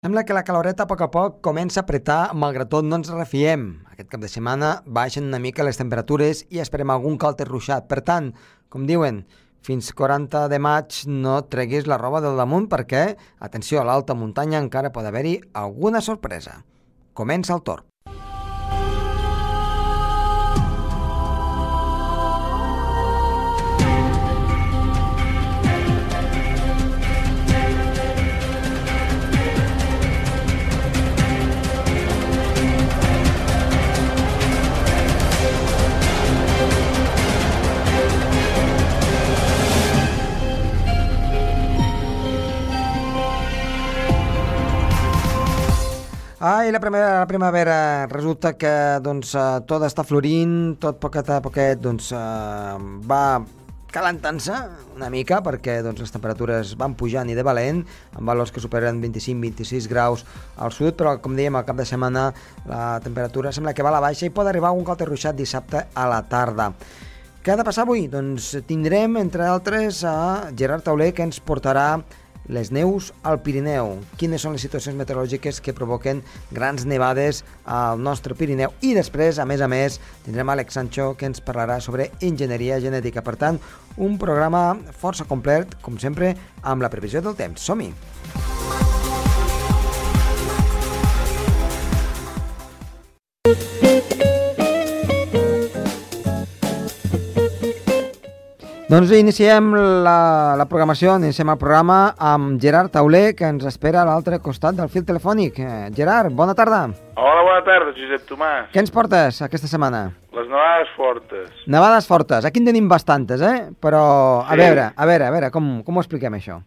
Sembla que la caloreta a poc a poc comença a apretar, malgrat tot no ens refiem. Aquest cap de setmana baixen una mica les temperatures i esperem algun calter ruixat. Per tant, com diuen, fins 40 de maig no treguis la roba del damunt perquè, atenció, a l'alta muntanya encara pot haver-hi alguna sorpresa. Comença el torn. Ai, la primavera, la primavera resulta que doncs, eh, tot està florint, tot poquet a poquet doncs, eh, va calentant-se una mica perquè doncs, les temperatures van pujant i de valent, amb valors que superen 25-26 graus al sud, però com dèiem, al cap de setmana la temperatura sembla que va a la baixa i pot arribar un calter ruixat dissabte a la tarda. Què ha de passar avui? Doncs tindrem, entre altres, a Gerard Tauler, que ens portarà les neus al Pirineu. Quines són les situacions meteorològiques que provoquen grans nevades al nostre Pirineu. I després, a més a més, tindrem Alex Sancho que ens parlarà sobre enginyeria genètica. Per tant, un programa força complet, com sempre, amb la previsió del temps. Som-hi! Doncs iniciem la, la programació, iniciem el programa amb Gerard Tauler, que ens espera a l'altre costat del fil telefònic. Eh, Gerard, bona tarda. Hola, bona tarda, Josep Tomàs. Què ens portes aquesta setmana? Les nevades fortes. Nevades fortes. Aquí en tenim bastantes, eh? Però, a Sí. veure, a veure, a veure, com, com ho expliquem, això?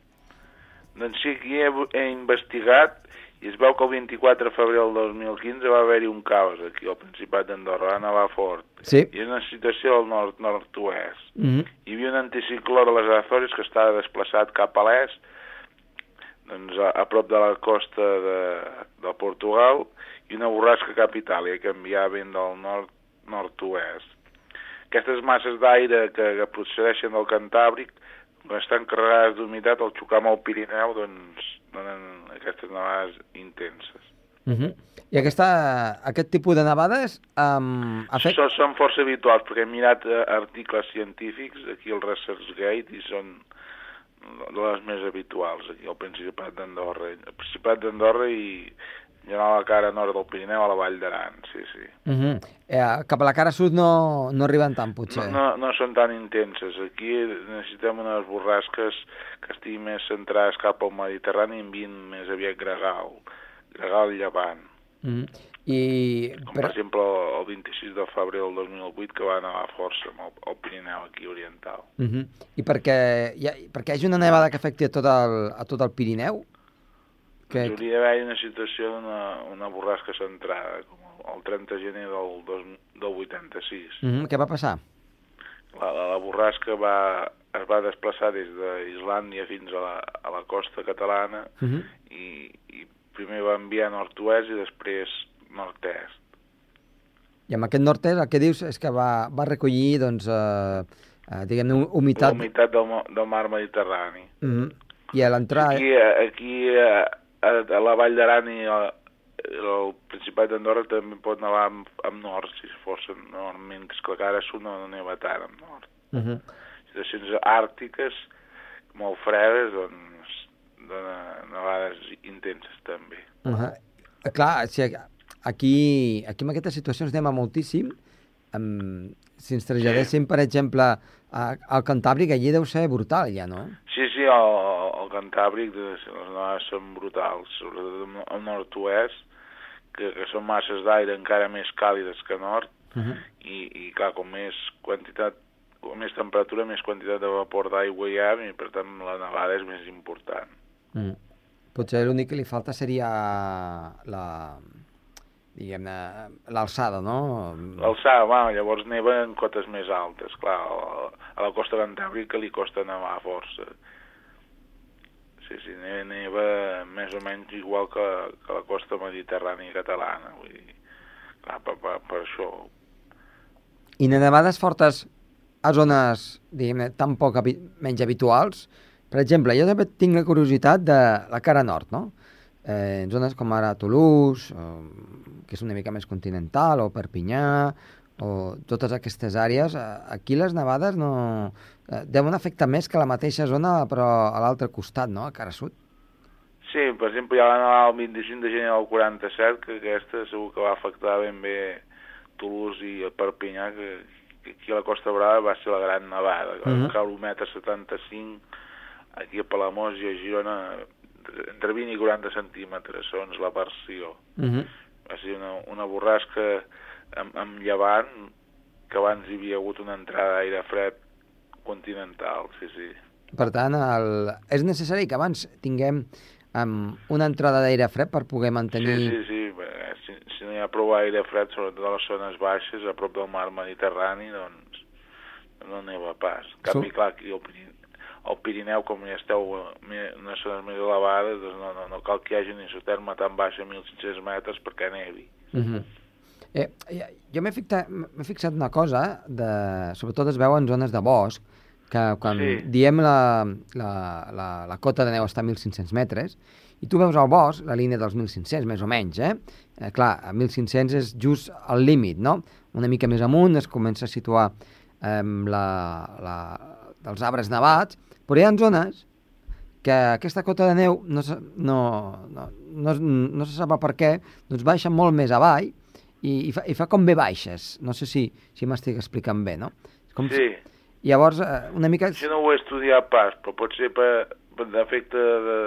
Doncs sí, aquí he, he investigat i es veu que el 24 de febrer del 2015 va haver-hi un caos aquí al Principat d'Andorra, va nevar fort. Sí. I és una situació al nord-nord-oest. Mm -hmm. Hi havia un anticicló de les Azores que estava desplaçat cap a l'est, doncs a, a prop de la costa de, de Portugal, i una borrasca cap a Itàlia, que enviava vent del nord-nord-oest. Aquestes masses d'aire que, que procedeixen del Cantàbric, quan estan carregades d'humitat, al xocar amb el Pirineu, doncs donen aquestes nevades intenses. Mm -hmm. I aquesta, aquest tipus de nevades um, ha fet... Això són força habituals, perquè he mirat eh, articles científics aquí al ResearchGate i són de les més habituals aquí al Principat d'Andorra. El Principat d'Andorra i en general a la cara nord del Pirineu a la Vall d'Aran, sí, sí. Mm -hmm. eh, cap a la cara sud no, no arriben tant, potser. No, no, no són tan intenses. Aquí necessitem unes borrasques que estiguin més centrades cap al Mediterrani i envien més aviat gregal, gregal llevant. Mm -hmm. I... Com per exemple el 26 de febrer del 2008 que va anar força amb el, el Pirineu aquí oriental. Mm -hmm. I perquè hi, ha, perquè hi hagi una nevada que afecti a tot el, a tot el Pirineu? Que... Hauria d'haver una situació d'una una borrasca centrada, com el, el 30 de gener del, dos, del 86. Mm -hmm. Què va passar? La, la, la borrasca va, es va desplaçar des d'Islàndia fins a la, a la costa catalana mm -hmm. i, i primer va enviar nord-oest i després nord-est. I amb aquest nord-est el que dius és que va, va recollir, doncs, eh, eh, diguem-ne, humitat... La humitat del, del mar Mediterrani. Mm -hmm. I a l'entrada... Aquí, aquí a, a la Vall d'Aran i a, el Principat d'Andorra també pot nevar amb, amb nord, si fos normalment, que ara sud no neva tant amb nord. Uh -huh. Situacions àrtiques, molt fredes, doncs dona nevades intenses també. Uh -huh. Clar, si aquí, aquí en aquestes situacions anem a moltíssim. Um, si ens traslladéssim, sí. per exemple, a, al Cantàbric, allí deu ser brutal ja, no? Sí, sí, al, al Cantàbric les nevades són brutals, sobretot al nord-oest, que, que són masses d'aire encara més càlides que nord, uh -huh. i, i clar, com més quantitat com més temperatura, més quantitat de vapor d'aigua hi ha, i per tant la nevada és més important. Mm. Potser l'únic que li falta seria la diguem-ne, l'alçada, no? L'alçada, bueno, llavors neva en cotes més altes, clar, a la costa cantàbrica li costa nevar força. Sí, sí, neva, neva més o menys igual que, que la costa mediterrània catalana, vull dir, clar, per, per, per això. I nevades fortes a zones, diguem tan poc habi menys habituals, per exemple, jo també tinc la curiositat de la cara nord, no? Eh, en zones com ara Toulouse, o, que és una mica més continental, o Perpinyà, o totes aquestes àrees, eh, aquí les nevades no... Eh, deuen afectar més que la mateixa zona, però a l'altre costat, no?, a cara sud. Sí, per exemple, hi ha la nevada el 25 de gener del 47, que aquesta segur que va afectar ben bé Toulouse i el Perpinyà, que, que aquí a la Costa Brava va ser la gran nevada, que va Mhm. caure un metre 75, aquí a Palamós i a Girona entre 20 i 40 centímetres, segons la versió. Uh -huh. Va ser una, una borrasca amb, amb llevant, que abans hi havia hagut una entrada d'aire fred continental, sí, sí. Per tant, el... és necessari que abans tinguem um, una entrada d'aire fred per poder mantenir... Sí, sí, sí. Si, si no hi ha prou aire fred, sobretot a les zones baixes, a prop del mar Mediterrani, doncs no neva pas. En canvi, clar, aquí al al Pirineu, com ja esteu unes zones més elevades, doncs no, no, no cal que hi hagi ni terme tan baixa, 1.500 metres, perquè nevi. Uh -huh. eh, jo m'he fixat, fixat una cosa, de, sobretot es veu en zones de bosc, que quan Sí. diem la, la, la, la cota de neu està a 1.500 metres, i tu veus al bosc la línia dels 1.500, més o menys, eh? eh clar, a 1.500 és just al límit, no? Una mica més amunt es comença a situar eh, la, la, dels arbres nevats, però hi ha zones que aquesta cota de neu no, no, no, no, no se sap per què, doncs baixa molt més avall i, i, fa, i fa com bé baixes. No sé si, si m'estic explicant bé, no? Com Sí, Si, llavors, eh, una mica... això no ho he estudiat pas, però pot ser per, per d'efecte de,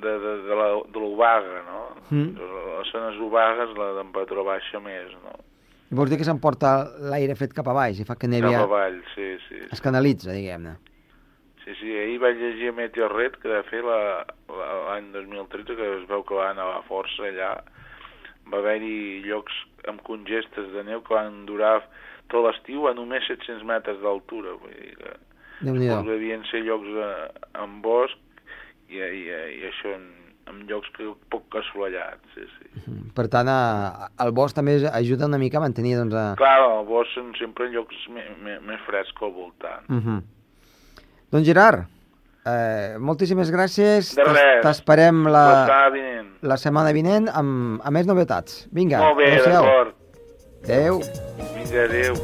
de, de, de la- de l'obaga, no? Mm. A les zones obagues la temperatura baixa més, no? Vols dir que s'emporta l'aire fred cap a baix i fa que nevi Cap avall, sí. sí. es canalitza, diguem-ne. Sí, sí, ahir vaig llegir a Meteorret que de fer la- la- l'any 2013 que es veu que va nevar força allà va haver-hi llocs amb congestes de neu que van durar tot l'estiu a només 700 metres d'altura vull dir que devien ser llocs amb bosc i, i, i això en, en llocs que poc assolellats sí, sí. Per tant, a, el bosc també ajuda una mica a mantenir, doncs, a... clar, el bosc són sempre llocs me, més frescs al voltant Uh -huh. Doncs Gerard, eh, moltíssimes gràcies. De res. T'esperem la... la, setmana vinent la setmana vinent amb, amb més novetats. Vinga, molt bé, d'acord Adéu. vinga, adéu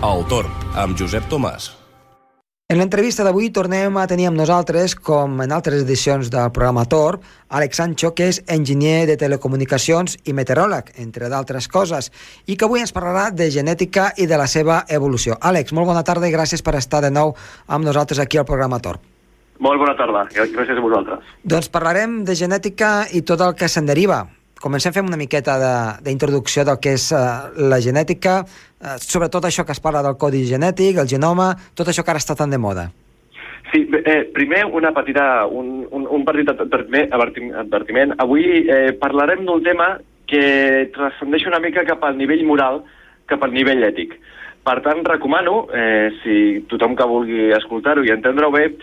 El Torn, amb Josep Tomàs. En l'entrevista d'avui tornem a tenir amb nosaltres, com en altres edicions del programa Tor, Àlex Sancho, que és enginyer de telecomunicacions i meteoròleg, entre d'altres coses, i que avui ens parlarà de genètica i de la seva evolució. Àlex, molt bona tarda i gràcies per estar de nou amb nosaltres aquí al programa Tor. Molt bona tarda, gràcies a vosaltres. Doncs parlarem de genètica i tot el que se'n deriva. Comencem fent una miqueta de- d'introducció del que és eh, la genètica, eh, sobretot això que es parla del codi genètic, el genoma, tot això que ara està tan de moda. Sí, eh, primer una petita, un, un, un petit advertiment, advertim- advertiment. Avui eh, parlarem d'un tema que transcendeix una mica cap al nivell moral, cap al nivell ètic. Per tant, recomano, eh, si tothom que vulgui escoltar-ho i entendre-ho bé,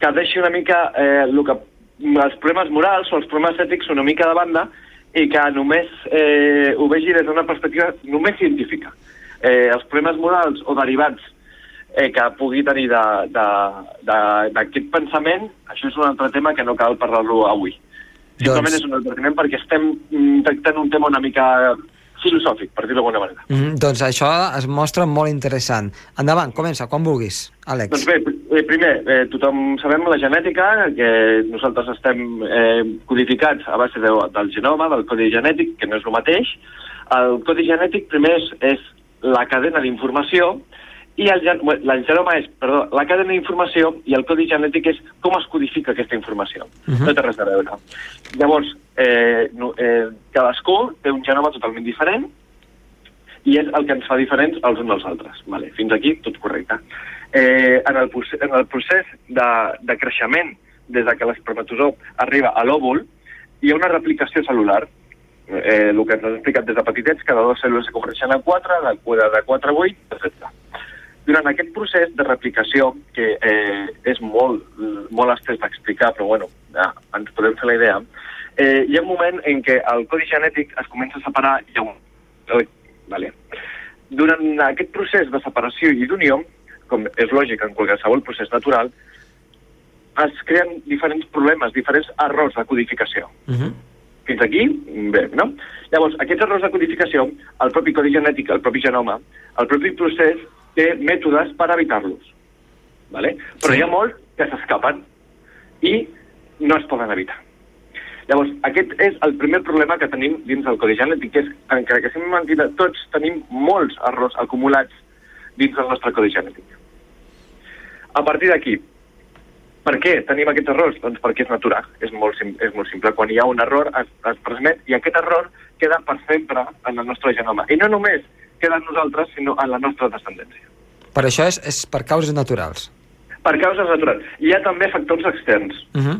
que deixi una mica eh, el que, els problemes morals o els problemes ètics una mica de banda i que només eh, ho vegi des d'una perspectiva només científica. Eh, els problemes morals o derivats eh, que pugui tenir d'aquest pensament, això és un altre tema que no cal parlar-lo avui. Simplement Doncs- és un advertiment perquè estem mm, tractant un tema una mica filosòfic, per dir-ho d'alguna manera. Mm, doncs això es mostra molt interessant. Endavant, comença, quan vulguis, Àlex. Doncs bé, eh, primer, eh, tothom sabem la genètica, que nosaltres estem eh, codificats a base de, del genoma, del codi genètic, que no és el mateix. El codi genètic primer és, és la cadena d'informació i el, el genoma és, perdó, la cadena d'informació i el codi genètic és com es codifica aquesta informació. Uh Mhm. -huh. No té res a veure. Llavors, eh, no, eh, cadascú té un genoma totalment diferent i és el que ens fa diferents els uns dels altres. Vale, fins aquí tot correcte. Eh, en, el, en el procés de, de creixement, des de que l'espermatozou arriba a l'òvul, hi ha una replicació celular. Eh, el que ens has explicat des de petitets, cada dues cèl·lules se converteixen en 4, de, de 4 a 8, etc. Durant aquest procés de replicació, que eh, és molt, molt estès d'explicar, però bueno, ja, ens podem fer la idea, eh, hi ha un moment en què el codi genètic es comença a separar i hi ha un... Vale. durant aquest procés de separació i d'unió, com és lògic en qualsevol procés natural, es creen diferents problemes, diferents errors de codificació. Uh -huh. Fins aquí, bé, no? Llavors, aquests errors de codificació, el propi codi genètic, el propi genoma, el propi procés té mètodes per evitar-los. Vale? Però Sí. hi ha molts que s'escapen i no es poden evitar. Llavors, aquest és el primer problema que tenim dins del codi genètic, que és, encara que siguem mentida, tots tenim molts errors acumulats dins del nostre codi genètic. A partir d'aquí, per què tenim aquests errors? Doncs perquè és natural, és molt, és molt simple. Quan hi ha un error es, es transmet i aquest error queda per sempre en el nostre genoma. I no només queda en nosaltres, sinó en la nostra descendència. Per això és, és per causes naturals. Per causes naturals. Hi ha també factors externs. Uh -huh.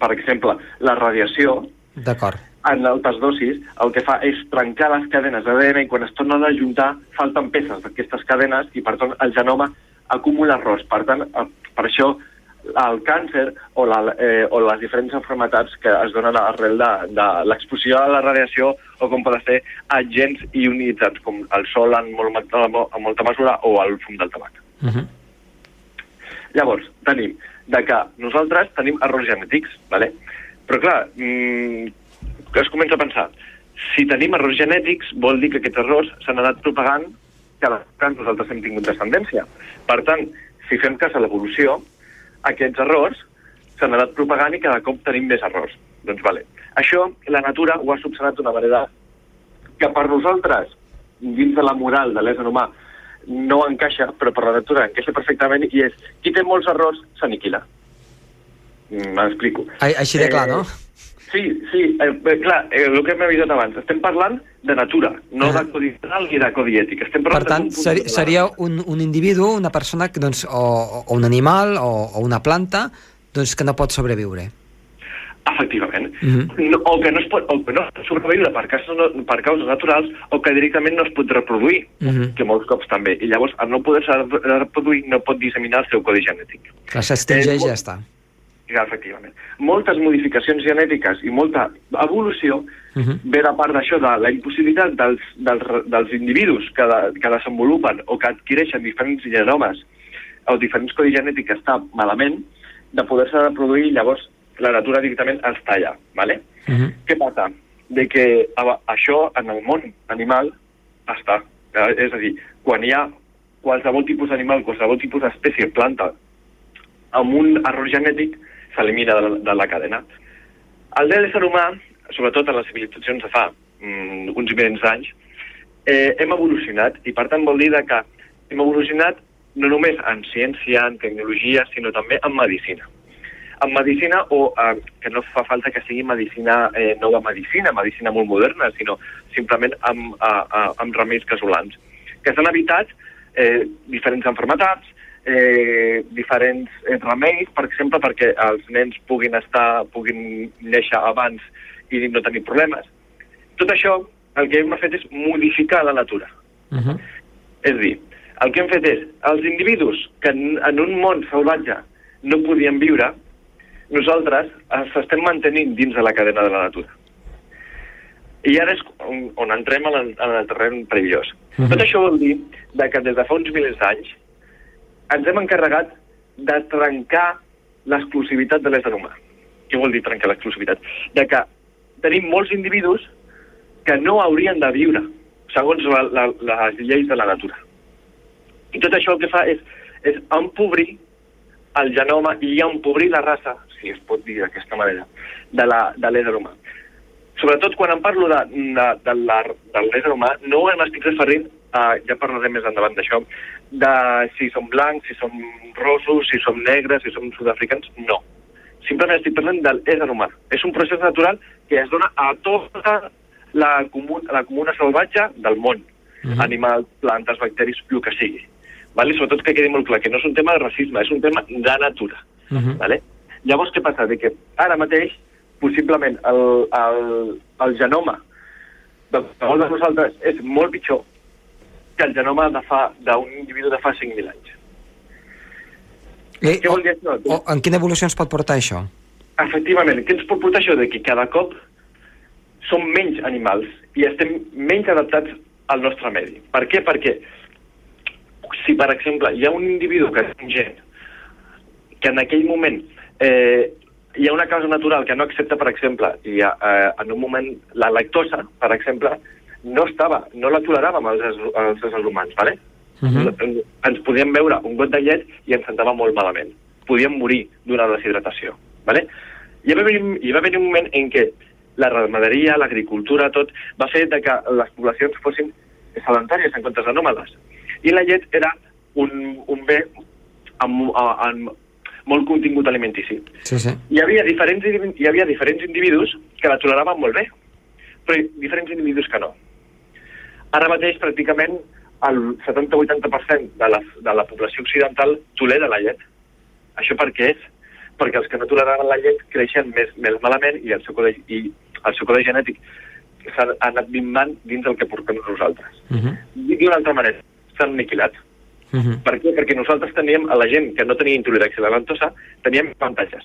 Per exemple, la radiació, D'acord. en altes dosis, el que fa és trencar les cadenes d'ADN i quan es tornen a juntar falten peces d'aquestes cadenes i, per tant, el genoma acumula errors. Per tant, eh, per això el càncer o, la, eh, o les diferents enfermetats que es donen arrel de, de l'exposició a la radiació o com poden ser agents ionitzats com el sol en, molt, en molta mesura o el fum del tabac. Uh -huh. Llavors, tenim de que nosaltres tenim errors genètics, ¿vale? però clar, mmm, es comença a pensar, si tenim errors genètics vol dir que aquests errors s'han anat propagant que nosaltres hem tingut descendència. Per tant, si fem cas a l'evolució, aquests errors s'han anat propagant i cada cop tenim més errors. Doncs vale. Això la natura ho ha subsanat d'una manera que per nosaltres, dins de la moral de l'ésser humà, no encaixa, però per la natura encaixa perfectament i és qui té molts errors s'aniquila. Mm, M'explico. Ai- Així de clar, no? Sí, sí, eh, clar, eh, el que hem avisat abans, estem parlant de natura, no Ah. de codi penal ni de codi ètic. Estem Per tant, seri de- seria un, un individu, una persona, que, doncs, o, o un animal o, o una planta doncs, que no pot sobreviure. Efectivament. Mhm. no, o que no es pot, o que no sobreviure per causes, no, per causes naturals o que directament no es pot reproduir, Mhm. que molts cops també. I llavors, al no poder-se reproduir, no pot disseminar el seu codi genètic. Clar, s'extingeix i Eh, ja està. Ja, efectivament. Moltes modificacions genètiques i molta evolució Mhm. ve de part d'això, de la impossibilitat dels, dels, dels individus que, de, que desenvolupen o que adquireixen diferents genomes o diferents codis genètics que està malament, de poder-se reproduir i llavors la natura directament els talla. ¿vale? Mhm. Què passa? De que això en el món animal està. És a dir, quan hi ha qualsevol tipus d'animal, qualsevol tipus d'espècie, planta, amb un error genètic, s'elimina de, la- de la cadena. El de l'ésser humà, sobretot en les civilitzacions de fa mm, uns milers d'anys, eh, hem evolucionat, i per tant vol dir que hem evolucionat no només en ciència, en tecnologia, sinó també en medicina. En medicina, o eh, que no fa falta que sigui medicina, eh, nova medicina, medicina molt moderna, sinó simplement amb, a, a, amb remeis casolans, que s'han evitat eh, diferents enfermetats, eh, diferents eh, remeis, per exemple, perquè els nens puguin estar, puguin néixer abans i no tenir problemes. Tot això, el que hem fet és modificar la natura. Mhm. És a dir, el que hem fet és, els individus que en, en un món salvatge no podien viure, nosaltres ens estem mantenint dins de la cadena de la natura. I ara és on, on entrem en el, en el terreny perillós. Mhm. Tot això vol dir de que des de fa uns milers d'anys ens hem encarregat de trencar l'exclusivitat de l'ésser humà. Què vol dir trencar l'exclusivitat? De que tenim molts individus que no haurien de viure segons la, la, les lleis de la natura. I tot això el que fa és, és empobrir el genoma i empobrir la raça, si es pot dir d'aquesta manera, de l'ésser humà. Sobretot quan em parlo de, de, de l'ésser humà, no m'estic referint, a, ja parlarem més endavant d'això, de si som blancs, si som rossos, si som negres, si som sud-africans, no. Simplement estic parlant de l'ésser humà. És un procés natural que es dona a tota la, comun, la comuna salvatge del món. Mhm. Animals, plantes, bacteris, el que sigui. Vale? Sobretot que quedi molt clar que no és un tema de racisme, és un tema de natura. Mhm. Vale? Llavors, què passa? De que ara mateix, possiblement, el, el, el genoma de de nosaltres és molt pitjor que el genoma d'un individu de fa 5.000 anys. Eh, Què vol dir això? o, en quina evolució ens pot portar això? Efectivament, què ens pot portar això? De que cada cop som menys animals i estem menys adaptats al nostre medi. Per què? Perquè si, per exemple, hi ha un individu que és un gen que en aquell moment eh, hi ha una causa natural que no accepta, per exemple, i ha, eh, en un moment la lactosa, per exemple, no estava, no la toleràvem als, als éssers humans, ¿vale? Uh -huh. ens podíem veure un got de llet i ens sentava molt malament. Podíem morir d'una deshidratació. ¿vale? I, va haver, hi va haver un moment en què la ramaderia, l'agricultura, tot, va fer de que les poblacions fossin sedentàries en comptes de nòmades. I la llet era un, un bé amb, amb molt contingut alimentici. Sí, sí. Hi havia, diferents, hi havia diferents individus que la toleraven molt bé, però diferents individus que no. Ara mateix, pràcticament, el 70-80% de la, de la població occidental tolera la llet. Això per què és? Perquè els que no toleraven la llet creixen més, més malament i el seu codi, i el seu codi genètic s'ha anat minvant dins del que portem nosaltres. Uh -huh. I d'una altra manera, s'han aniquilat. Uh -huh. Per què? Perquè nosaltres teníem, a la gent que no tenia intolerància a la lactosa, teníem avantatges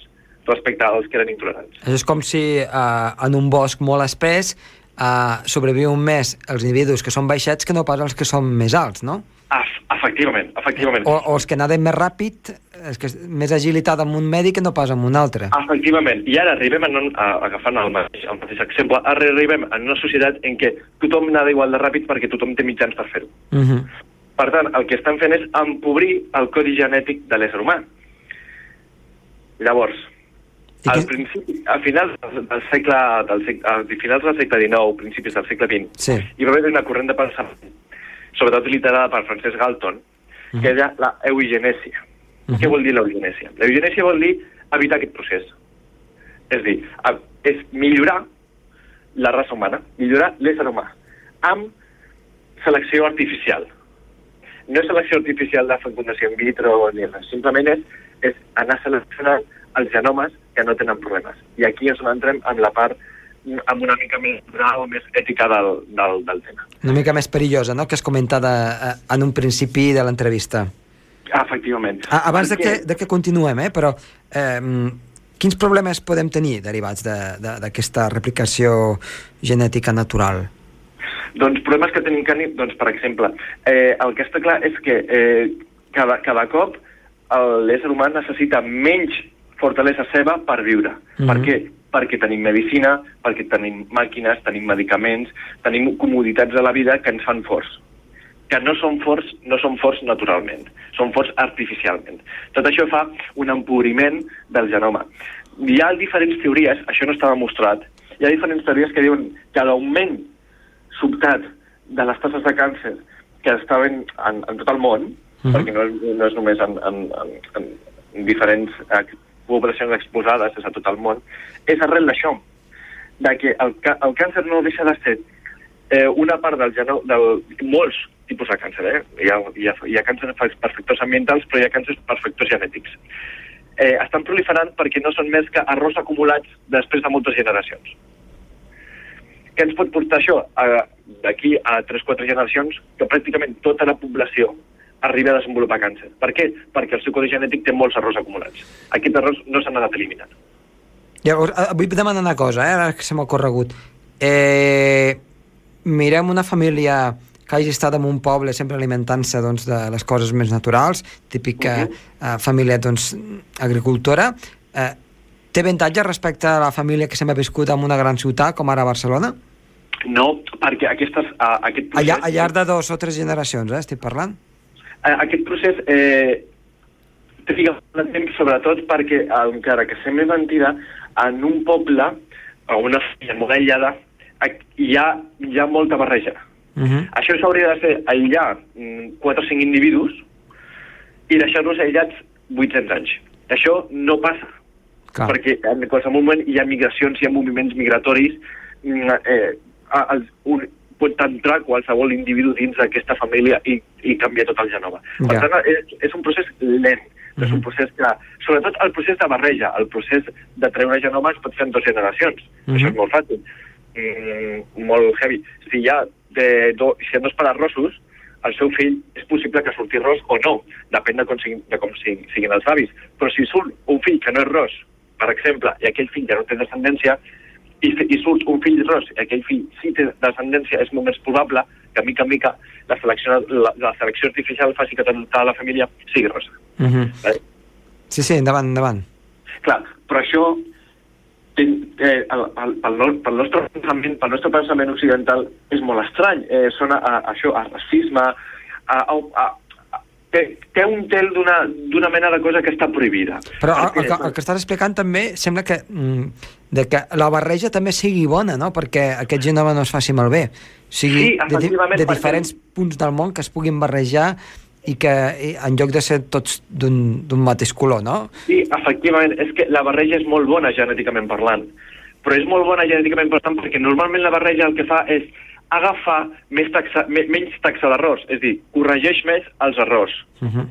respecte als que eren intolerants. Això és com si uh, en un bosc molt espès uh, sobreviuen més els individus que són baixets que no pas els que són més alts, no? Efectivament, efectivament. O, o els que naden més ràpid, és que més agilitat amb un medi que no pas amb un altre. Efectivament. I ara arribem, en un, a, agafant el mateix, el mateix exemple, ara arribem en una societat en què tothom nada igual de ràpid perquè tothom té mitjans per fer-ho. Uh -huh. Per tant, el que estan fent és empobrir el codi genètic de l'ésser humà. Llavors, al principi, a finals del segle, del segle, a finals del segle XIX, principis del segle XX, sí. hi va haver una corrent de pensament sobretot liderada per Francesc Galton, uh -huh. que era la eugenèsia. Uh -huh. Què vol dir l'eugenèsia? L'eugenèsia vol dir evitar aquest procés. És dir, és millorar la raça humana, millorar l'ésser humà, amb selecció artificial. No és selecció artificial de fecundació in vitro ni res, simplement és, és anar seleccionant els genomes que no tenen problemes. I aquí és on entrem en la part amb una mica més o més ètica del, del, del tema. Una mica més perillosa, no?, que has comentat a, a, en un principi de l'entrevista. Ah, efectivament. Ah, abans Perquè... de, que, de que continuem, eh, però eh, quins problemes podem tenir derivats d'aquesta de, de, replicació genètica natural? Doncs problemes que tenim que doncs, per exemple, eh, el que està clar és que eh, cada, cada cop l'ésser humà necessita menys fortalesa seva per viure. Mm -hmm. Per què? perquè tenim medicina, perquè tenim màquines, tenim medicaments, tenim comoditats de la vida que ens fan forts que no són forts, no són forts naturalment, són forts artificialment. Tot això fa un empobriment del genoma. Hi ha diferents teories, això no està demostrat, hi ha diferents teories que diuen que l'augment sobtat de les tasses de càncer que estaven en, en tot el món, uh -huh. perquè no, no és només en, en, en, en diferents poblacions exposades des de tot el món, és arrel d'això, de que el, el càncer no deixa de ser eh, una part del genom, del, molts tipus de càncer, eh? Hi ha, hi ha, hi ha càncer per factors ambientals, però hi ha càncer per factors genètics. Eh, estan proliferant perquè no són més que arròs acumulats després de moltes generacions. Què ens pot portar això? D'aquí a 3-4 generacions, que pràcticament tota la població arribi a desenvolupar càncer. Per què? Perquè el seu codi genètic té molts errors acumulats. Aquests errors no s'han anat eliminant. Llavors, eh, vull demanar una cosa, eh, ara que se m'ha corregut. Eh, mirem una família que hagi estat en un poble sempre alimentant-se doncs, de les coses més naturals, típica uh -huh. eh, família doncs, agricultora, eh, té avantatge respecte a la família que sempre ha viscut en una gran ciutat com ara Barcelona? No, perquè aquestes, uh, aquest procés... Allà, al llarg de dos o tres generacions, eh, estic parlant? Eh, aquest procés eh, triga molt temps, sobretot perquè, encara que sembli mentida, en un poble, a una filla molt aïllada, hi ha, hi ha molta barreja. Uh -huh. Això s'hauria de ser aïllar 4 o 5 individus i deixar-los aïllats 800 anys. Això no passa, Clar. perquè en qualsevol moment hi ha migracions, hi ha moviments migratoris, mm, eh, els, un, pot entrar qualsevol individu dins d'aquesta família i, i canviar tot el genoma. Per ja. tant, és, és un procés lent, mm -hmm. és un mhm. procés que... Sobretot el procés de barreja, el procés de treure genomes pot fer en dues generacions. Mm -hmm. Això és molt fàcil, mm, molt heavy. Si hi ha, de, do, si hi ha dos pares rossos, el seu fill és possible que surti ros o no, depèn de com, siguin, de com siguin, siguin els avis. Però si surt un fill que no és ros, per exemple, i aquell fill ja no té descendència, i, i surt un fill ros aquell fill sí té descendència, és molt més probable que mica en mica la selecció, la, la selecció artificial faci que tota la família sigui rosa. Uh -huh. Vale? Sí, sí, endavant, endavant. Clar, però això eh, el, el, pel, no- pel, nostre pensament, pel nostre pensament occidental és molt estrany. Eh, sona a, a això, a racisme, a, a, a, té, té un tel d'una mena de cosa que està prohibida. Però el, el, que, el que estàs explicant també sembla que, mm, de que la barreja també sigui bona, no? Perquè aquest genoma no es faci malbé. O sigui, Sí, de, de perquè- diferents punts del món que es puguin barrejar i que i, en lloc de ser tots d'un mateix color, no? Sí, efectivament, és que la barreja és molt bona genèticament parlant, però és molt bona genèticament parlant perquè normalment la barreja el que fa és agafar més taxa, me, menys taxa d'errors, és a dir, corregeix més els errors. Uh -huh.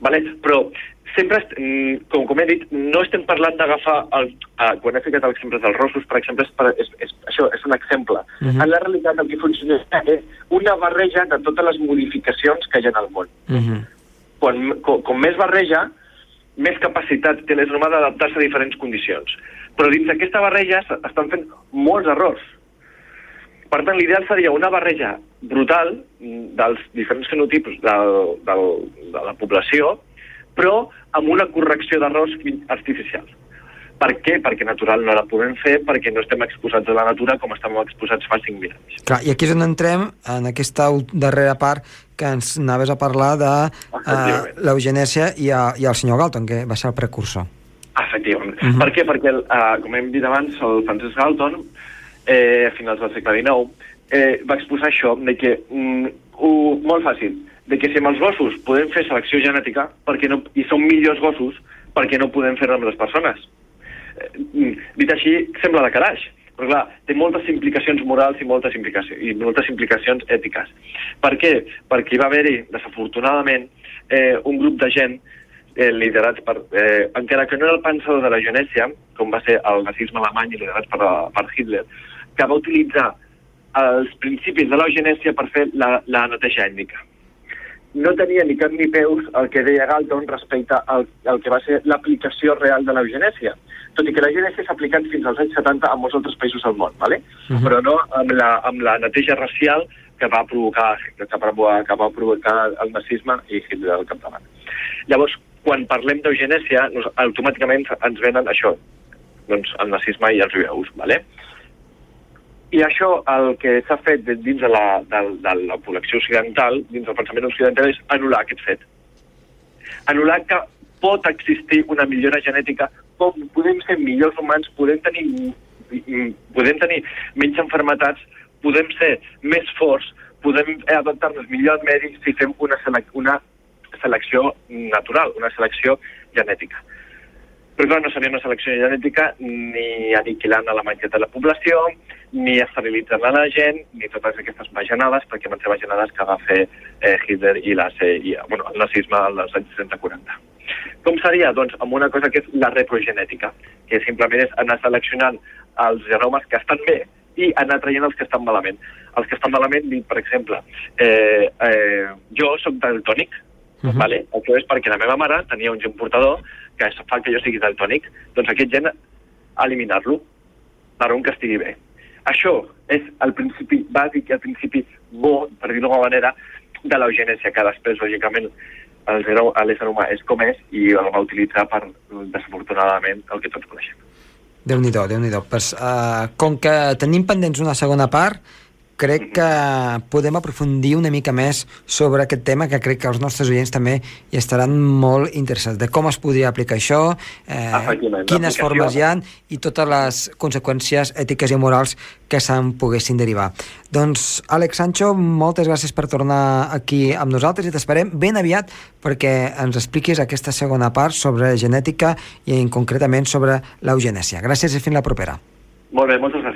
Vale? Però sempre, mm, com, com he dit, no estem parlant d'agafar... el- quan he ficat l'exemple dels rossos, per exemple, és, per, és, és, això és un exemple. Uh Mhm. -huh. En la realitat el que funciona és una barreja de totes les modificacions que hi ha al món. Uh -huh. Quan, com, com més barreja, més capacitat té l'ésser humà d'adaptar-se a diferents condicions. Però dins d'aquesta barreja estan fent molts errors. Per tant, l'ideal seria una barreja brutal dels diferents fenotipus del, del, de la població, però amb una correcció d'errors artificials. Per què? Perquè natural no la podem fer, perquè no estem exposats a la natura com estàvem exposats fa 5.000 anys. Clar, I aquí és on entrem, en aquesta darrera part, que ens anaves a parlar de uh, Efectivament. l'eugenèsia i, a, i el senyor Galton, que va ser el precursor. Efectivament. Mhm. Per què? Perquè, uh, com hem dit abans, el Francis Galton, eh, a finals del segle XIX, eh, va exposar això, de que, mm, ho, molt fàcil, de que si amb els gossos podem fer selecció genètica perquè no, i són millors gossos, perquè no podem fer-ho amb les persones. Eh, mm, dit així, sembla de calaix, però clar, té moltes implicacions morals i moltes implicacions, i moltes implicacions ètiques. Per què? Perquè hi va haver-hi, desafortunadament, eh, un grup de gent eh, liderats per... Eh, encara que no era el pensador de la genèsia, com va ser el nazisme alemany i liderats per, per Hitler, que va utilitzar els principis de l'eugenèsia per fer la, la neteja ètnica. No tenia ni cap ni peus el que deia Galton respecte al, al que va ser l'aplicació real de l'eugenèsia. Tot i que l'eugenèsia s'ha aplicat fins als anys 70 a molts altres països del món, ¿vale? Mhm. però no amb la, amb la neteja racial que va provocar que va, provocar- que va provocar el nazisme i Hitler al capdavant. Llavors, quan parlem d'eugenèsia, automàticament ens venen això, doncs el nazisme i els jueus, ¿vale? I això, el que s'ha fet dins de la, de, de la població occidental, dins del pensament occidental, és anul·lar aquest fet. Anul·lar que pot existir una millora genètica, com podem ser millors humans, podem tenir, podem tenir menys enfermetats, podem ser més forts, podem adaptar-nos millor al medi si fem una, selec una selecció natural, una selecció genètica. Però clar, no seria una selecció genètica ni aniquilant a la meitat de la població, ni esterilitzant a la gent, ni totes aquestes bajanades, perquè van ser bajanades que va fer eh, Hitler i, la, i bueno, el nazisme als anys 30-40. Com seria? Doncs amb una cosa que és la reprogenètica, que simplement és anar seleccionant els genomes que estan bé i anar traient els que estan malament. Els que estan malament, per exemple, eh, eh, jo sóc daltònic, uh -huh. vale? això és perquè la meva mare tenia un gen portador que fa que jo sigui daltònic, doncs aquest gen eliminar-lo per un que estigui bé. Això és el principi bàsic i el principi bo, per dir-ho d'alguna manera, de l'eugenèsia, que després, lògicament, l'ésser humà és com és i el va utilitzar per, desafortunadament, el que tots coneixem. Déu-n'hi-do, déu nhi déu pues, uh, Com que tenim pendents una segona part, crec que podem aprofundir una mica més sobre aquest tema, que crec que els nostres oients també hi estaran molt interessats, de com es podria aplicar això, eh, quines formes hi han i totes les conseqüències ètiques i morals que se'n poguessin derivar. Doncs, Àlex Sancho, moltes gràcies per tornar aquí amb nosaltres i t'esperem ben aviat perquè ens expliquis aquesta segona part sobre genètica i en concretament sobre l'eugenèsia. Gràcies i fins la propera. Molt bé, moltes gràcies.